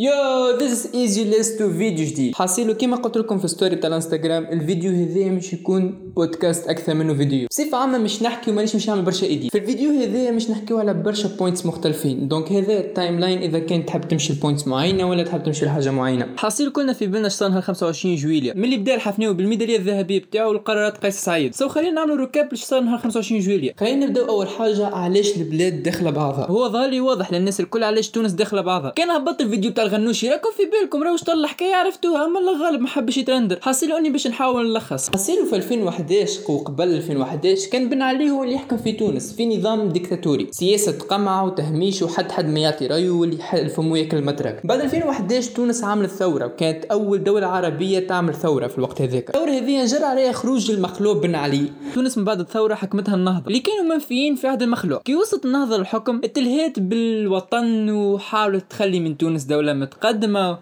yo this is ايزي let's do فيديو جديد حاصيلو كيما قلت لكم في story تاع الانستغرام الفيديو هذايا مش يكون بودكاست أكثر منه فيديو بصفة عامة مش نحكي ومانيش مش نعمل برشا edit في الفيديو هذايا مش نحكيو على برشا points مختلفين. donc هذا ال timeline إذا كان تحب تمشي ل points معينة ولا تحب تمشي لحاجة معينة. حاصيل كلنا في بالنا شطان نهار 25 جويليا ملي بدأ الحفناوي بالميداليه الذهبية بتاعه والقرارات قيس سعيد. so خلينا نعملوا recap لشطان نهار 25 جويليا خلينا نبداو أول حاجة علاش البلاد داخلة بعضها؟ هو ظهر لي واضح للناس الكل علاش تونس داخلة بعضها. كان هبط الفيديو تاع الغنوشي راكم في بالكم راهو شطر الحكاية عرفتوها؟ أما الغالب ما حبش يترندر. حصيلو اني باش نحاول نلخص. حصيلو في 2011 وقبل 2011 كان بن علي هو اللي يحكم في تونس في نظام ديكتاتوري. سياسة قمع وتهميش وحد حد ما يعطي رأيه واللي يحل فمو ياكل مترك بعد 2011 تونس عملت ثورة وكانت أول دولة عربية تعمل ثورة في الوقت هذاك. الثورة هذه جرى عليها خروج المخلوع بن علي. تونس من بعد الثورة حكمتها النهضة. اللي كانوا منفيين في عهد المخلوع كي وصلت النهضة للحكم اتلهيت بالوطن وحاولت تخلي من تونس دولة متقدمة.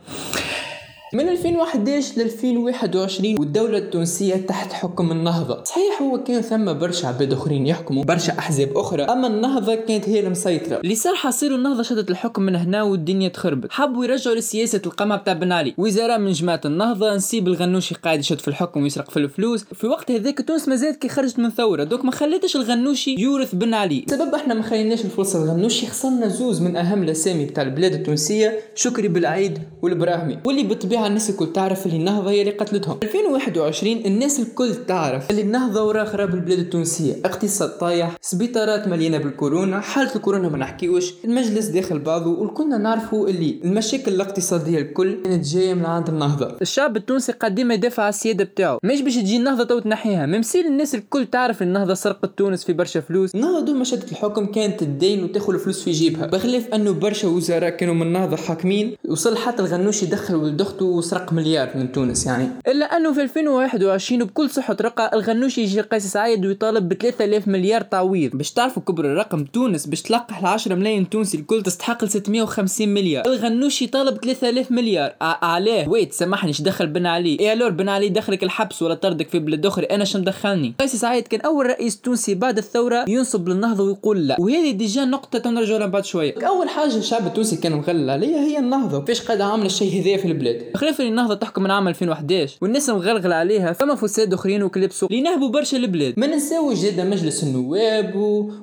من 2011 ل 2021 والدولة التونسية تحت حكم النهضة. صحيح هو كان ثم برشا عباد آخرين يحكموا برشا أحزاب أخرى أما النهضة كانت هي المسيطرة. اللي صار حصير النهضة شدت الحكم من هنا والدنيا تخربت. حبوا يرجعوا لسياسة القمع بتاع بن علي. وزراء من جماعة النهضة نسيب الغنوشي قاعد يشد في الحكم ويسرق في الفلوس. في وقت هذاك تونس مازالت كي خرجت من ثورة. donc ما خليتش الغنوشي يورث بن علي. سبب إحنا ما خليناش الفرصة الغنوشي خسرنا زوز من أهم الأسامي بتاع البلاد التونسية. شكري بالعيد والبراهمي واللي بالطبيعة الناس الكل تعرف اللي النهضة هي اللي قتلتهم. 2021 الناس الكل تعرف اللي النهضة ورا خراب البلاد التونسية. اقتصاد طايح سبيطارات مليانة بالكورونا حالة الكورونا ما نحكيوش المجلس داخل بعضه وكلنا نعرفوا اللي المشاكل الاقتصادية الكل كانت جاية من عند النهضة. الشعب التونسي قاعد ديما يدافع على السيادة بتاعه. مش باش تجي النهضة تو تنحيها ممثيل الناس الكل تعرف النهضة سرقت تونس في برشا فلوس. النهضة دوما شدت الحكم كانت الدين وتاخذ الفلوس في جيبها. بخلاف أنه برشا وزراء كانوا من النهضة حاكمين وصل حتى الغنوش يدخل ولد أخته وسرق مليار من تونس يعني. إلا أنه في 2021 بكل صحة رقعة الغنوشي يجي قيس سعيد ويطالب ب 3000 مليار تعويض. باش تعرفوا كبر الرقم تونس باش تلقح ل 10 ملايين تونسي الكل تستحق ل 650 مليار. الغنوشي طالب 3000 مليار. عليه wait سامحني دخل بن علي؟ إيه alors بن علي دخلك الحبس ولا طردك في بلاد أخرى؟ أنا شو مدخلني قيس سعيد كان أول رئيس تونسي بعد الثورة ينصب للنهضة ويقول لا. وهذه déjà نقطة تو نرجع لها بعد شوية. أول حاجة الشعب التونسي كان مغلغل عليها هي النهضة. كيفاش قاعدة عاملة الشيء هذايا في البلاد؟ خلاف النهضة تحكم من عام 2011 والناس مغلغل عليها فما فساد اخرين وكلاب السوق اللي نهبوا برشا البلاد. ما ننساوش جدا مجلس النواب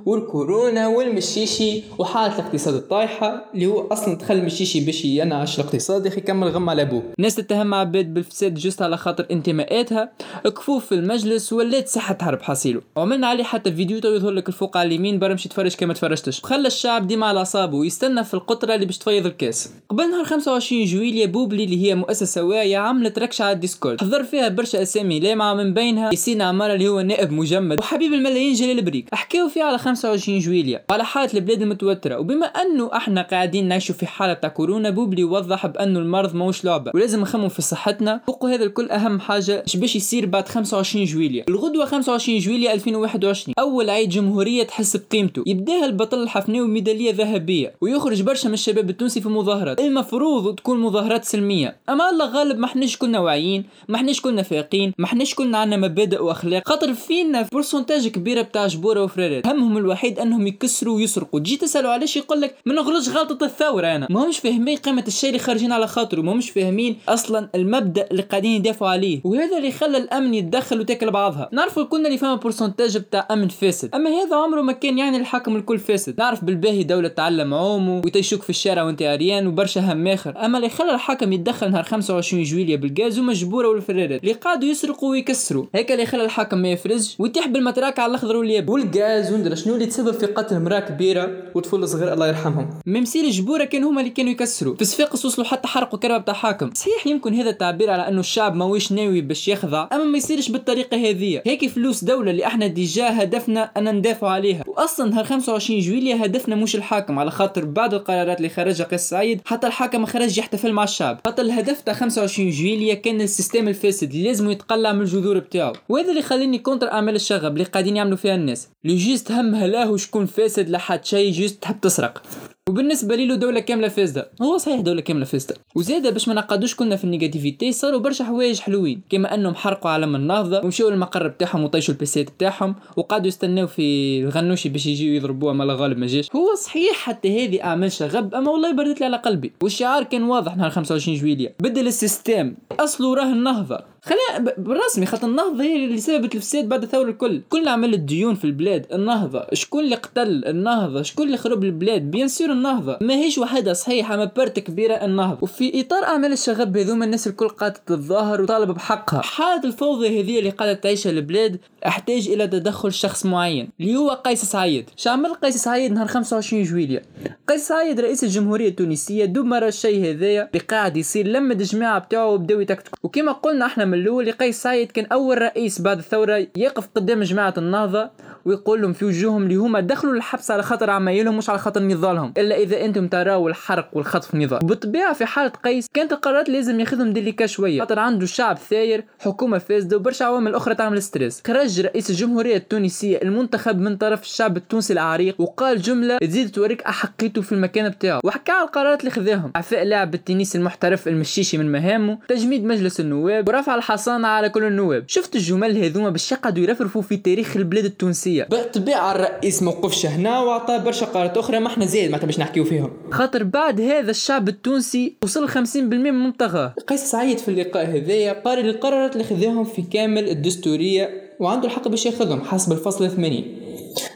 والكورونا والمشيشي وحالة الاقتصاد الطايحة اللي هو أصلا دخل المشيشي باش ينعش الاقتصاد يخي كمل غم على أبوه. ناس تتهم عباد بالفساد juste على خاطر انتماءاتها. كفوف في المجلس ولات ساحة حرب حصيله وعملنا عليه حتى فيديو تو يظهر لك الفوق على اليمين برمشي تفرج كان ما تفرجتش. خلى الشعب ديما على أعصابه ويستنى في القطرة اللي باش تفيض الكاس. قبل نهار 25 جويليا بوبلي اللي هي مؤسسة واعية عملت ركشة على الديسكورد. حضر فيها برشا أسامي لامعة من بينها ياسين عمارة اللي هو نائب مجمد وحبيب الملايين جلال بريك. حكاو فيه على 25 جويليا وعلى حالة البلاد المتوترة. وبما أنه إحنا قاعدين نعيشوا في حالة تاع كورونا بوبلي وضح بأنه المرض ماهوش لعبة ولازم نخمم في صحتنا. فوق هذا الكل أهم حاجة إيش باش يصير بعد 25 جويليا الغدوة 25 جويليا 2021 أول عيد جمهورية تحس بقيمته. يبداها البطل الحفناوي ميدالية ذهبية ويخرج برشا من الشباب التونسي في مظاهرات. المفروض تكون مظاهرات سلمية. أما الله غالب ما احناش كلنا واعيين ما احناش كلنا فايقين ما احناش كلنا عندنا مبادئ وأخلاق. خاطر فينا pourcentage كبيره بتاع جبورة وفروخات همهم الوحيد أنهم يكسروا ويسرقوا. تجي تسالوا علاش يقول لك ما نغلطش غلطة الثورة أنا؟ ما همش فاهمين قيمة الشيء اللي خارجين على خاطره. ما همش فاهمين أصلا المبدأ اللي قاعدين يدافعوا عليه. وهذا اللي خلى الأمن يتدخل وتاكل بعضها. نعرفوا كلنا اللي فما pourcentage بتاع أمن فاسد. أما هذا عمره ما كان يعني الحاكم الكل فاسد. نعرف بالباهي دولة تعلم عومه ويتيشوك في الشارع وانت عريان وبرشا هم اخر أما اللي خلى الحاكم يتدخل نهار 25 جويليا بالغاز ومجبورة والفرارات اللي قعدوا يسرقوا ويكسروا هيك اللي خلى الحاكم ما يفرزش ويتيح بالمتراك على الأخضر واليابس. والغاز وندرا شنو اللي تسبب في قتل امرأة كبيرة وطفل صغير الله يرحمهم. مماثيل الجبوره كانوا هما اللي كانوا يكسروا في صفاقس وصلوا حتى حرقوا كرهبة بتاع حاكم. صحيح يمكن هذا التعبير على أنه الشعب ماهوش ناوي باش يخضع أما ما يصيرش بالطريقة هذه هيك فلوس دولة اللي إحنا déjà هدفنا أن ندافع عليها. واصلا نهار 25 جويليا هدفنا مش الحاكم على خاطر بعد القرارات اللي خرجها قيس سعيد حتى الحاكم خرج يحتفل مع الشعب. حتى الهدف تاع 25 جويليا كان ال système الفاسد لازم يتقلع من الجذور بتاعه وهذا اللي خليني contre أعمال الشغب اللي قاعدين يعملوا فيها الناس. اللي juste همها لا شكون فاسد لحد شيء juste تحب تسرق. وبالنسبة لي له دولة كاملة فاسدة. هو صحيح دولة كاملة فاسدة. وزاده باش ما نقعدوش كنا في ال négativité صاروا برشا حوايج حلوين. كما أنهم حرقوا علم النهضه ومشاو للمقر بتاعهم وطيشوا ال PC ات بتاعهم وقعدوا يستناو في الغنوشي باش يجيو يضربوه ما غالب ما جاش. هو صحيح حتى هذه أعمال شغب أما والله بردت لي على قلبي. والشعار كان واضح نهار 25 جويليا بدل ال système أصله راه النهضة. خلينا بالرسمي خاطر النهضة هي اللي سببت الفساد بعد الثورة الكل. كل عمل الديون في البلاد النهضة شكون اللي قتل النهضة شكون اللي خرب البلاد؟ bien sûr النهضة. ما هيش وحدة صحيحة ما بارت كبيرة النهضة. وفي إطار أعمال الشغب هذوما الناس الكل قاعدة تتظاهر وطالب بحقها. حالة الفوضى هذه اللي قاعدة تعيشها البلاد احتاج إلى تدخل شخص معين اللي هو قيس سعيد. شعمل قيس سعيد نهار 25 جويلية. قيس سعيد رئيس الجمهورية التونسية دبر الشيء هذايا اللي قاعد يصير لما الجماعة بتاعه وبداو يتكتكوا. وكما قلنا إحنا الأول قيس سعيد كان أول رئيس بعد الثورة يقف قدام جماعة النهضة. ويقول لهم في وجوههم اللي هما دخلوا الحبس على خاطر عمايلهم مش على خاطر نضالهم إلا إذا أنتم تراوا الحرق والخطف نضال. بالطبيعة في حالة قيس كانت القرارات لازم ياخذهم délicat شوية. خاطر عنده شعب ثاير حكومة فاسدة وبرشا عوامل أخرى تعمل stress. خرج رئيس الجمهورية التونسية المنتخب من طرف الشعب التونسي العريق وقال جملة تزيد توريك أحقيته في المكان بتاعه. وحكى على القرارات اللي خذاهم. إعفاء لاعب التنس المحترف المشيشي من مهامه تجميد مجلس النواب ورفع الحصانة على كل النواب. شفت الجمل هذوما باش يقعدوا يرفرفوا في تاريخ البلاد التونسية. بالطبيعة الرئيس موقفش هنا وعطى برشا قرارات أخرى ما إحنا زايد معناتها باش نحكيو فيهم. خاطر بعد هذا الشعب التونسي وصل 50% من منطقة. قيس سعيد في اللقاء هذايا قال القرارات اللي خذاهم في كامل الدستورية وعنده الحق باش ياخذهم حسب الفصل 80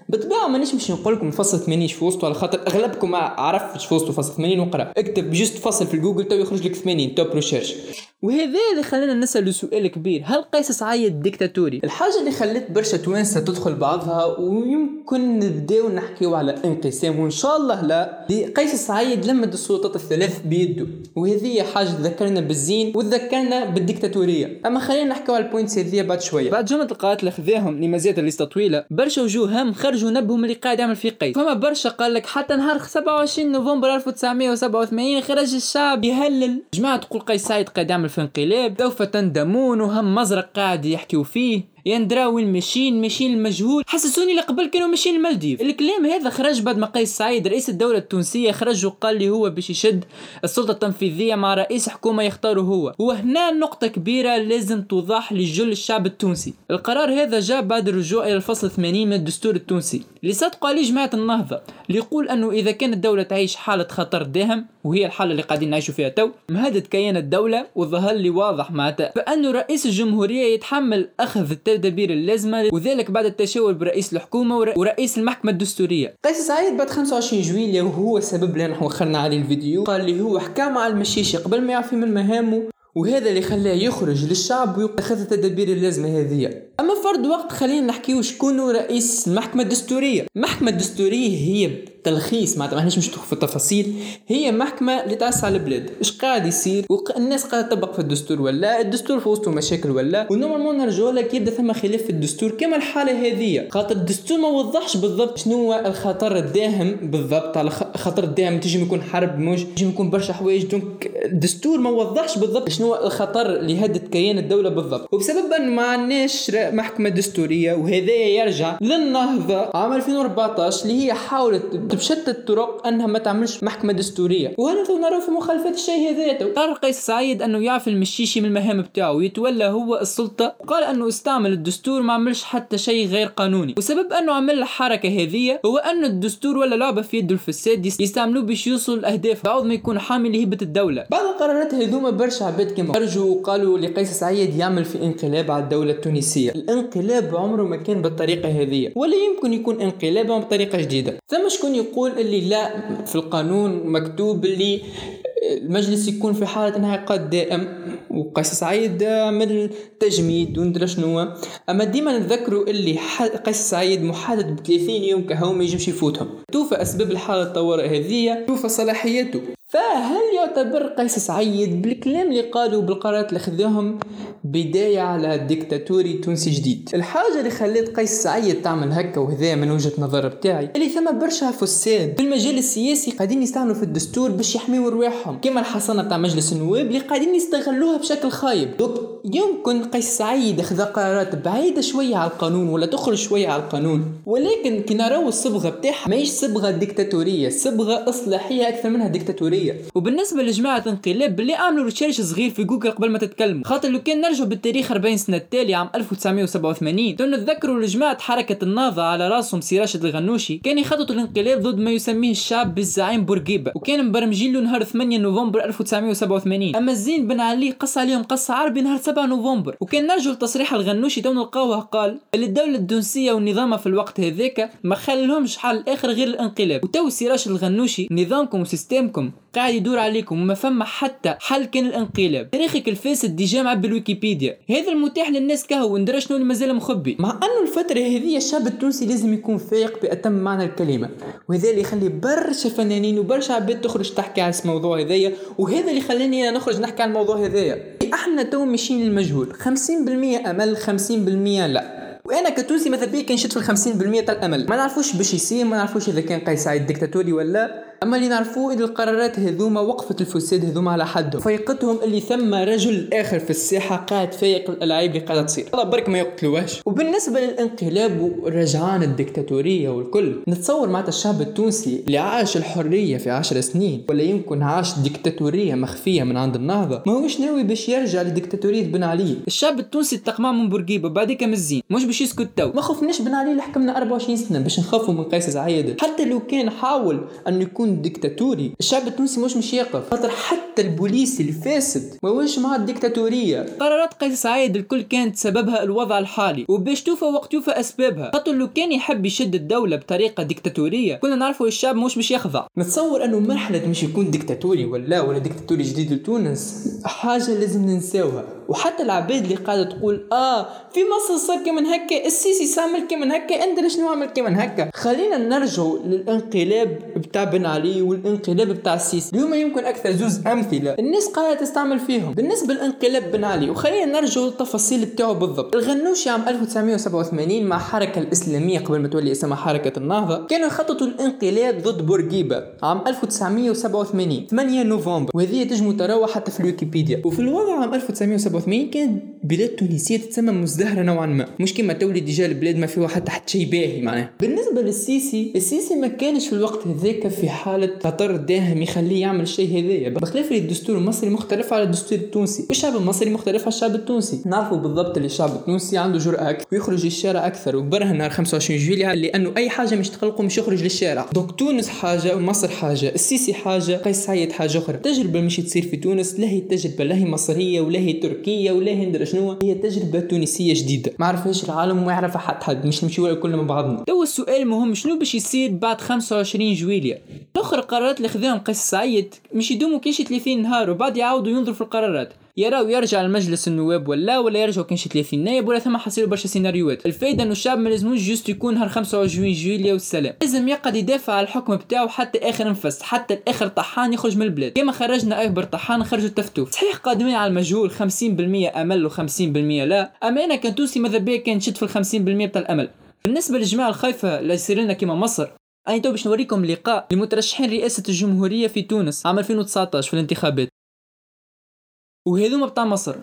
بالطبيعة مانيش باش نقول لكم الفصل 80 في وسطه على خاطر أغلبكم عرفش في وسطه فصل 80 وقرأ. اكتب juste فصل في جوجل تو يخرج لك 80 top research وهذا اللي خلانا نسأل سؤال كبير. هل قيس سعيد ديكتاتوري؟ الحاجة اللي خلت برشا توانسة تدخل بعضها ويمكن نبداو نحكيو على انقسام وإن شاء الله لا. قيس سعيد لم السلطات الثلاث بيده وهذه حاجة تذكرنا بالزين وتذكرنا بالديكتاتورية. أما خلينا نحكيو على ال points هذه بعد شوية. بعد جملة القرارات اللي خذاهم زادت ال liste طويلة برشا وجوه هم خرجوا نبهم اللي قاعد يعمل فيه قيس فما برشا قال لك حتى نهار 27 نوفمبر 1987 خرج الشعب يهلل. جماعة تقول قيس سعيد قاعد يعمل في انقلاب سوف تندمون وهم مزرق قاعد يحكيو فيه. يندرا وين ماشيين ماشيين المجهول. حسسوني اللي قبل كانوا ماشيين المالديف. الكلام هذا خرج بعد ما قيس سعيد رئيس الدولة التونسية خرج وقال لي هو باش يشد السلطة التنفيذية مع رئيس حكومة يختاره هو. وهنا نقطة كبيرة لازم توضح لجل الشعب التونسي. القرار هذا جاء بعد الرجوع إلى الفصل 80 من الدستور التونسي. اللي صدقوا عليه جماعة النهضة. اللي يقول أنه إذا كانت الدولة تعيش حالة خطر داهم وهي الحالة اللي قاعدين نعيشوا فيها تو. مهدد كيان الدولة وظهر لي واضح معناتها. فأنه رئيس الجمهورية يتحمل أخذ التدابير اللازمة وذلك بعد التشاور برئيس الحكومة ورئيس المحكمة الدستورية. قيس سعيد بعد 25 جويلية وهو السبب اللي نحن وخرنا عليه الفيديو قال لي هو حكى مع المشيشي قبل ما يعفي من مهامه وهذا اللي خلاه يخرج للشعب ويأخذ التدابير اللازمة هذه. أما فرد وقت خلينا نحكيو شكون رئيس المحكمة الدستورية. المحكمة الدستورية هي تلخيص معناتها مانيش مش في التفاصيل. هي محكمة اللي تأسس على البلاد. إيش قاعد يصير؟ والناس قاعدة تطبق في الدستور ولا؟ الدستور في وسطه مشاكل ولا؟ و normalement نرجعوا لك يبدأ ثم خلاف في الدستور كما الحالة هذه. خاطر الدستور ما وضحش بالضبط شنو هو الخطر الداهم بالضبط. على خطر الداهم تجي يكون حرب موج تجي يكون برشا حوايج. donc الدستور ما وضحش بالضبط شنو هو الخطر اللي يهدد كيان الدولة بالضبط. وبسبب انه ما عندناش محكمة دستورية وهذا يرجع للنهضة عام 2014 اللي هي حاولت بشتى الطرق أنها ما تعملش محكمة دستورية. وهذا نرى في مخالفة الشيء هذاته قرر قيس سعيد أنه يعفي المشيشي من المهام بتاعه ويتولى هو السلطة. وقال أنه استعمل الدستور ما عملش حتى شيء غير قانوني. وسبب أنه عمل الحركة هذه هو أن الدستور ولا لعبة في يده الفساد يستعملوه باش يوصلوا الاهداف بعض ما يكون حامل لهبه الدولة. بعض القرارات هذوما برشا عباد كما خرجوا وقالوا لقيس سعيد يعمل في انقلاب على الدولة التونسية. الانقلاب عمره ما كان بالطريقة هذه ولا يمكن يكون انقلاب بطريقة جديدة. ثم شكون يقول اللي لا في القانون مكتوب اللي المجلس يكون في حالة انعقاد دائم وقيس سعيد عمل تجميد وندرى شنو. أما ديما نذكروا اللي قيس سعيد محدد ب 30 يوم كهو ما يجمش يفوتهم. توفى أسباب الحالة الطوارئ هذه توفى صلاحيته. فهل يعتبر قيس سعيد بالكلام اللي قالوا بالقرارات اللي خذاهم بداية على ديكتاتوري تونسي جديد؟ الحاجة اللي خلت قيس سعيد تعمل هكا وهذا من وجهة نظر بتاعي اللي ثم برشا فساد في المجال السياسي قاعدين يستعملوا في الدستور باش يحميوا رواحهم كما الحصانة تاع مجلس النواب اللي قاعدين يستغلوها بشكل خايب. دوك يمكن قيس سعيد إخذ قرارات بعيدة شوية على القانون ولا تخرج شوية على القانون. ولكن كي نراو الصبغة بتاعها ماهيش صبغة ديكتاتورية صبغة إصلاحية أكثر منها ديكتاتورية. وبالنسبة لجماعة انقلاب باللي عملوا recherche صغير في جوجل قبل ما تتكلموا. خاطر لو كان نرجعوا بالتاريخ 40 سنة التالي عام 1987 نتذكروا لجماعة حركة النهضة على رأسهم سي راشد الغنوشي كان يخططوا الانقلاب ضد ما يسميه الشعب بالزعيم بورقيبة وكان مبرمجين له نهار 8 نوفمبر 1987 أما الزين بن علي قص عليهم قص عربي نهار 7 نوفمبر. وكان نرجو لتصريح الغنوشي تو نلقاوه قال اللي الدولة التونسية ونظامها في الوقت هذاك ما خلهمش حل آخر غير الانقلاب. وتو سي راشد الغنوشي نظامكم و système كم قاعد يدور عليكم وما فما حتى حل كان الانقلاب. تاريخك الفاسد ديجا معبية الويكيبيديا. هذا المتاح للناس كهو وندرى شنو اللي مازال مخبي. مع انه الفترة هذه الشعب التونسي لازم يكون فايق بأتم معنى الكلمة. وهذا اللي يخلي برشا فنانين وبرشا عباد تخرج تحكي على الموضوع هذايا. وهذا اللي خلاني أنا نخرج نحكي على الموضوع هذايا. أحنا تو ماشيين للمجهول 50% أمل 50% لا. وأنا كتونسي ماذا بيا كنشد في ال 50% تاع الأمل. ما نعرفوش باش يصير ما نعرفوش إذا كان قيس سعيد ديكتاتوري ولا اما اللي نعرفوه ان القرارات هذوما وقفت الفساد هذوما على حدهم. فيقتهم اللي ثم رجل آخر في الساحة قاعد فايق الألعاب اللي قاعدة تصير. الله يبارك ما يقتلوهاش. وبالنسبة للانقلاب ورجعان الديكتاتوريه والكل نتصور معناتها الشعب التونسي اللي عاش الحرية في عشر سنين ولا يمكن عاش ديكتاتوريه مخفية من عند النهضة. ما هوش ناوي باش يرجع لديكتاتوريه بن علي. الشعب التونسي تقمع من بورقيبة بعديك من الزين. مش باش يسكت تو ما خفناش بن علي اللي حكمنا 24 سنة باش نخافوا من قيس سعيد حتى لو كان حاول انه يكون ديكتاتوري. الشعب التونسي مش مش يقف. خاطر حتى البوليس الفاسد ما هوش مع الديكتاتوريه قرارات قيس سعيد الكل كانت سببها الوضع الحالي. وباش توفى وقت يوفى أسبابها. خاطر لو كان يحب يشد الدولة بطريقة ديكتاتورية كنا نعرفوا الشعب مش مش يخضع. نتصور أنه مرحلة مش يكون ديكتاتوري ولا ولا ديكتاتوري جديد لتونس حاجة لازم ننساوها. وحتى العباد اللي قاعدة تقول آه في مصر صار كمان هكا السيسي سامل كمان هكا انت شنو عمل كمان هكا؟ خلينا نرجعوا للانقلاب بتاع بن علي والانقلاب بتاع السيسي. اللي هما يمكن أكثر زوز أمثلة الناس قاعدة تستعمل فيهم. بالنسبة للانقلاب بن علي وخلينا نرجعوا للتفاصيل بتاعه بالضبط. الغنوشي عام 1987 مع الحركه الإسلامية قبل ما تولي اسمها حركة النهضة كانوا يخططوا الانقلاب ضد بورقيبة عام 1987 8 نوفمبر. وهذه تجمو تراوح حتى في الويكيبيديا. وفي الوضع عام 1987 كانت بلاد تونسية تتسمى مزدهرة نوعا ما. مش كما تولي déjà البلاد ما فيها حتى حتى شيء باهي معناها. بالنسبة للسيسي السيسي ما كانش في الوقت هذاك في حالة خطر داهم يخليه يعمل الشيء هذايا. بخلاف الدستور المصري مختلف على الدستور التونسي. والشعب المصري مختلف على الشعب التونسي. نعرفوا بالضبط اللي الشعب التونسي عنده جرأة أكثر ويخرج للشارع أكثر. وبرهن نهار 25 جويليا لأنه أي حاجة مش تقلقه مش يخرج للشارع. donc تونس حاجة ومصر حاجة. السيسي حاجة قيس سعيد حاجة أخرى. التجربة مش تصير في تونس لا هي تجربة لا هي مصرية ولا هي تركية ولا هي شنو هي تجربة تونسية جديدة. ما عرفهاش العالم وما يعرفها حد حد مش نمشي كلنا مع بعضنا. تو السؤال المهم شنو باش يصير بعد 25 جويليا الآخر القرارات اللي خذاهم قيس سعيد مش يدوموا كيش 30 نهار وبعد يعاودوا ينظروا في القرارات. يراو يرجع لمجلس النواب ولا ولا يرجعوا كانش 30 نائب ولا ثم حصيروا برشا سيناريوهات. الفايدة انه الشعب ما لازموش juste يكون نهار 25 جويليا والسلام. لازم يقعد يدافع على الحكم بتاعه حتى آخر نفس حتى الآخر طحان يخرج من البلاد. كما خرجنا أكبر طحان خرجوا التفتوف صحيح قادمين على المجهول 50% أمل و50% لا. أما أنا كتونسي ماذا بيا كنشد في ال 50% بتاع الأمل. بالنسبة للجماعة الخايفة اللي يصير لنا كما مصر أنا تو باش نوريكم لقاء لمترشحين رئاسة الجمهورية في تونس عام 2019 في الانتخابات. وهذوما بتاع مصر.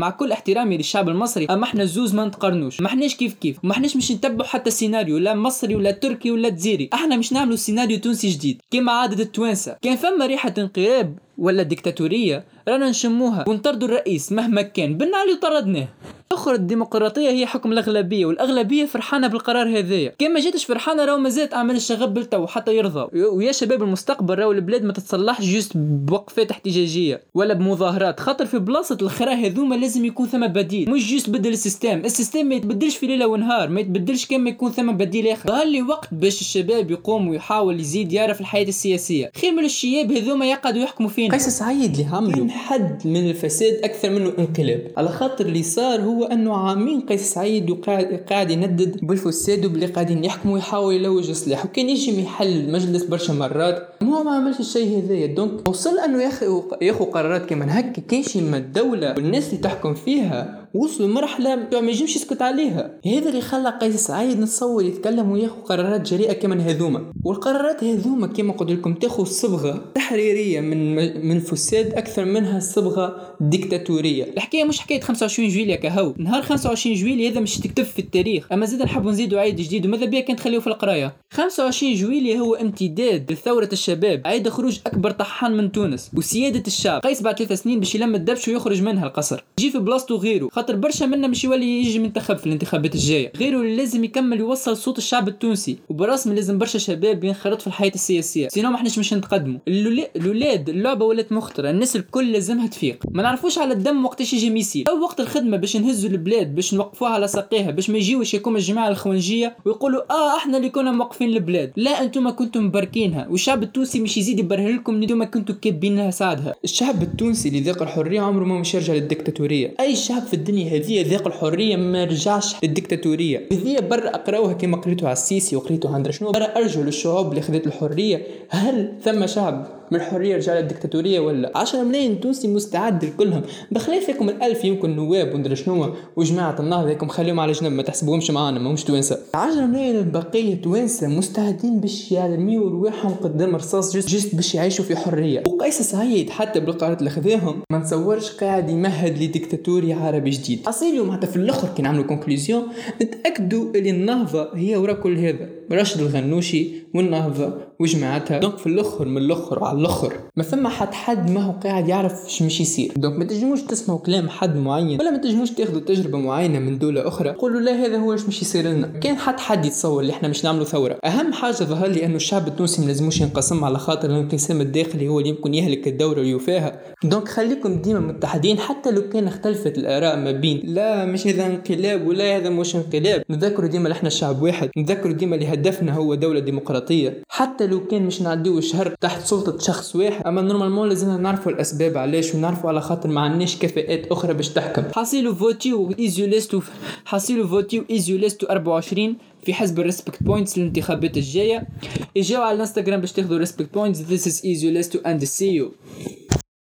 مع كل احترامي للشعب المصري أما إحنا زوز ما نتقارنوش. ما إحناش كيف كيف. ما إحناش مش نتبعوا حتى سيناريو لا مصري ولا تركي ولا جزايري إحنا مش نعملوا سيناريو تونسي جديد. كما عادة التوانسة. كان فما ريحة انقلاب ولا ديكتاتورية رانا نشموها. ونطردوا الرئيس مهما كان. علي طردناه. اخر الديمقراطية هي حكم الأغلبية والأغلبية فرحانة بالقرار هذايا. كان ما جاتش فرحانة راهو مازالت أعمال الشغب بالتو حتى يرضى. ويا شباب المستقبل راهو البلاد ما تتصلحش juste بوقفات احتجاجية ولا بمظاهرات. خاطر في بلاصة الخرا هذوما لازم يكون ثم بديل. مش juste بدل ال système. ال système ما يتبدلش في ليلة ونهار ما يتبدلش كان ما يكون ثم بديل آخر. ظهر لي وقت باش الشباب يقوم ويحاول يزيد يعرف الحياة السياسية. خير من الشياب هذوما يقعدوا يحكموا فينا قيس سعيد اللي عملوا حد من الفساد أكثر منه انقلاب. على خاطر اللي صار هو أنه عامين قيس سعيد قاعد يندد بالفساد وبلي قاعدين يحكموا ويحاول يلوج سلاح وكان يجي يحل المجلس برشا مرات. هو ما عملش الشيء هذايا donc وصل أنه ياخذ قرارات كما هكا شي من الدولة والناس اللي تحكم فيها وصلوا لمرحله ما ينجمش يسكت عليها. هذا اللي خلى قيس سعيد نتصور يتكلم وياخذ قرارات جريئة كما هذوما. والقرارات هذوما كما قلت لكم تاخذ صبغة تحريرية من من الفساد أكثر منها صبغة ديكتاتورية. الحكاية مش حكاية 25 جويليا كهو. نهار 25 جويليا هذا مش تكتب في التاريخ. أما زيد نحب نزيدوا عيد جديد وماذا بيا كان تخليه في القراية؟ 25 جويليا هو امتداد لثورة الشباب. عيد خروج أكبر طحان من تونس وسيادة الشعب. قيس بعد ثلاث سنين باش يلم الدبش ويخرج منها القصر. يجي في بلاصتو غيره. خاطر برشا منا مش يولي يجي منتخب في الانتخابات الجاية. غيره اللي لازم يكمل يوصل صوت الشعب التونسي. وبرسمي لازم برشا شباب ينخرط في الحياة السياسية. sinon ما احناش مش نتقدموا. الاولاد اللعبة ولات مخطرة. الناس الكل لازمها تفيق. ما نعرفوش على الدم وقتاش يجي يسيل أو وقت الخدمة باش نهزوا البلاد باش نوقفوها على ساقيها باش ما يجيوش يكون الجماعة الخونجية ويقولوا آه إحنا اللي كنا موقفين البلاد. لا أنتم كنتم مباركينها. والشعب التونسي مش يزيد يبرهن لكم أنتم كنتوا كابينها ساعدها. الشعب التونسي اللي ذاق الحرية عمره ما مش يرجع أي شعب في الدنيا هذه ذاق الحرية ما رجعش للديكتاتوريه هذه برا أقراوها كما قريتوا على السيسي وقريتوا عند شنو؟ برا ارجعوا للشعوب اللي خذت الحرية هل ثم شعب؟ من الحرية رجع للديكتاتوريه ولا؟ 10 ملايين تونسي مستعد لكلهم. بخلافكم الألف يمكن نواب وندري شنو وجماعة النهضة هيكم خليهم على جنب ما تحسبوهمش معانا ما همش توانسة. 10 ملايين البقية توانسة مستعدين باش يرميوا رواحهم قدام رصاص just, just باش يعيشوا في حرية. وقيس سعيد حتى بالقرارات اللي خذاهم. ما نتصورش قاعد يمهد لديكتاتوري عربي جديد. حصيلو حتى في الأخر كي نعملوا conclusion نتأكدوا اللي النهضة هي ورا كل هذا. راشد الغنوشي والنهضة وجماعتها donc في الأخر من الأخر على الأخر. ما ثم حد حد ما هو قاعد يعرف إيش مش يصير. donc ما تنجموش تسمعوا كلام حد معين ولا ما تنجموش تاخذوا تجربة معينة من دولة أخرى. قولوا لا هذا هو إيش مش يصير لنا. كان حد حد يتصور اللي إحنا مش نعملوا ثورة. أهم حاجة ظهر لي إنه الشعب التونسي ما لازموش ينقسم على خاطر الانقسام الداخلي هو اللي يمكن يهلك الدولة ويوفاها. donc خليكم ديما متحدين حتى لو كان اختلفت الآراء ما بين لا مش هذا انقلاب ولا هذا مش انقلاب. نذكروا ديما إحنا شعب واحد. نذكروا ديما اللي هدفنا هو دولة ديمقراطية. حتى لو كان مش نعديو الشهر تحت سلطة شخص واحد أما normalement لازم نعرفوا الأسباب علاش ونعرفوا على خاطر ما عندناش كفاءات أخرى باش تحكم. حصيلو فوتيو ايزوليستو حصيلو فوتيو ايزوليستو 24 في حسب الريسبكت بوينتس للانتخابات الجاية. إجاو على الانستغرام باش تاخذوا ريسبكت بوينتس easy list to end see you